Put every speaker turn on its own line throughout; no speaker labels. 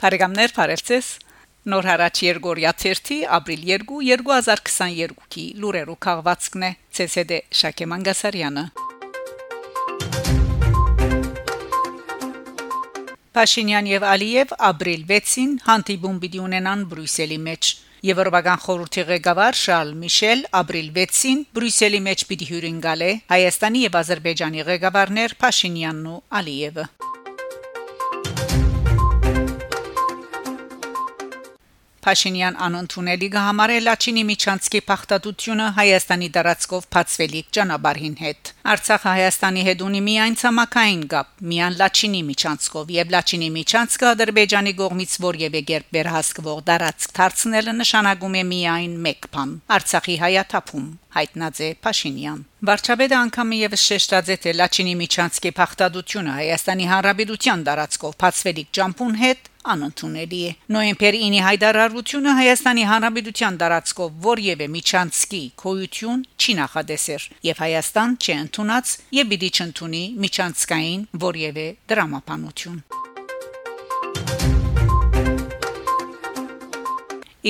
Փարիգամներ Փարելցես Նոր հարաճ Երգորիա 1 ապրիլ 2 2022-ի լուրերու քաղվածքն է ՑՍԴ Շակե Մանգասարյանը Փաշինյան եւ Ալիև ապրիլ 6-ին հանդիպում պիտի ունենան Բրյուսելի մեջ Եվրոպական խորհրդի ղեկավար Շարլ Միշել ապրիլ 6-ին Բրյուսելի մեջ պիտի հյուրընկալե Հայաստանի եւ Ադրբեջանի ղեկավարներ Փաշինյանն ու Ալիևը Փաշինյան անընդունելի կհամարե Լաչինի Միչանցկի փախտատությունը Հայաստանի դարածքով բացվելիք ճանապարհին հետ։ Արցախը Հայաստանի հետ ունի միայն ցամաքային գապ, միան Լաչինի Միչանցկով եւ Լաչինի Միչանցկը Ադրբեջանի կողմից որևէ կերպ վերահսկվող դարածք դարձնելը նշանակում է միայն մեկ բան՝ Արցախի հայաթափում հայտնած է Փաշինյան։ Վարչապետը անգամ եւս շեշտած է թե Լաչինի Միչանցկի փախտadությունը Հայաստանի Հանրապետության դարածքով բացվելիք ճամփուն հետ անընդունելի է։ Նոյեմբեր 9-ի հայտարարությունը Հայաստանի Հանրապետության դարածքով որևէ միջանցքի քոյություն չի նախադեսեր եւ Հայաստան չի ընդունած եւ պիտի չընդունի միջանցքային որևէ դրամապանություն։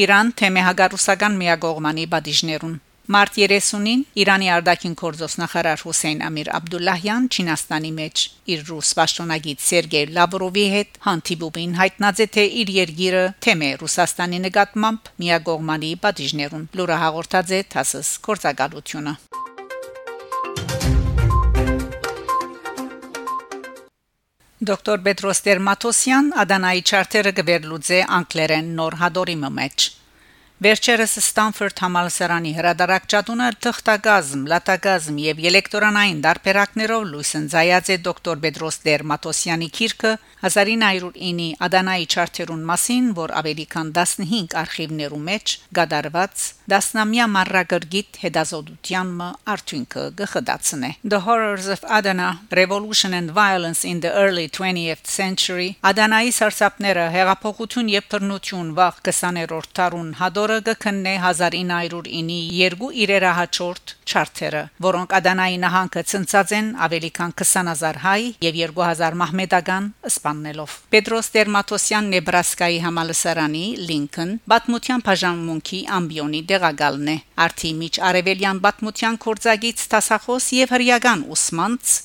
Իրան թեմե հագարուսական միագողմանի բադիժներուն Մարտ 30-ին Իրանի արտաքին գործոս նախարար Հուսեյն Ամիր Աբդուլլահյան Չինաստանի մեջ իր ռուս պաշտոնագիտ Սերգեյ Լավրովի հետ հանդիպումին հայտնած է թե իր երկիրը թեմ է Ռուսաստանի նկատմամբ միագողմանի պատիժներուն լուրը հաղորդած է ԹԱՍՍ կորցակալությունը Դոկտոր Պետրոս Տերմատոսյան Ադանայի չարտերը գվերլուծե անգլերեն նոր հադորիմը մեջ Վերջերս Ստանֆորդ համալսարանի հրադարակչատունը թղթագազմ, լատագազմ եւ էլեկտրոնային դարբերակներով լույսընծայած է դոկտոր Պետրոս Դերմատոսյանի քիրքը 1909-ի Ադանայի չարթերուն մասին, որ ավելի քան 15 արխիվներու մեջ գդարված դասնամյա մարրագրգիտ հետազոտության արդյունքը գխդացնե The Horrors of Adana Revolution and Violence in the Early 20th Century Ադանայի սարսափները հեղափոխություն եւ բռնություն վաղ 20-րդ դարուն հադոր որը կքննե 1909-ի երկու իրերահաճորդ չարթերը, որոնք Ադանայի նահանգը ցնցած են ավելի քան 20000 հայ եւ 2000 մահմեդական սպաննելով։ Պետրոս Տերմատոսյան Նեբրասկայի համալսարանի Լինքոն Բաթմության բաժանմունքի ամբիոնի դեղագալն է։ Արտի միջ արևելյան Բաթմության կորձագից տասախոս եւ հրյական ուսմանց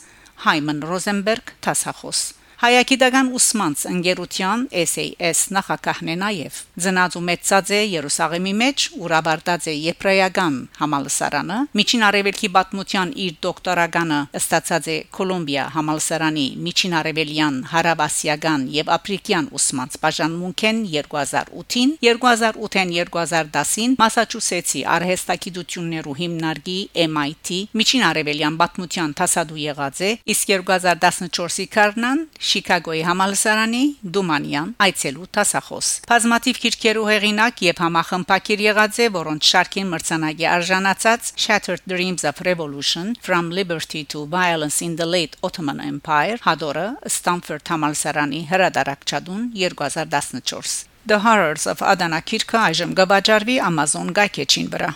Հայմեն Ռոզենբերգ տասախոս Հայագիտական ուսմանց ընկերության SAS նախակահն է նաև ծնած ու մեծած է Երուսաղեմի մեջ ուրաբարտած է Եբրայական համալսարանը Միջին Արևելքի պատմության իր դոկտորականը ստացած է Կոլումբիա համալսարանի Միջին Արևելյան Հարավասիական եւ Աֆրիկյան ուսմանց բաժանմունքեն 2008-ին 2008-ին 2010-ին Մասաչուսեթսի արհեստագիտություններու հիմնարկի MIT Միջին Արևելյան պատմության տասադու եղած է իսկ 2014-ի Կարնան Շիկագոյի համալսարանի Դումանյան այցելու տասախոս։ Բազմաթիվ քիրքերու հեղինակ եւ համախմբակիր եղած է, որոնց շարքին մրցանակի արժանացած Shattered Dreams of Revolution From Liberty to Violence in the Late Ottoman Empire հադորը Stanford համալսարանի հրադարակչադուն 2014 The Horrors of Adana քիրքը այժմ գավաճարվի Amazon գայքեչին վրա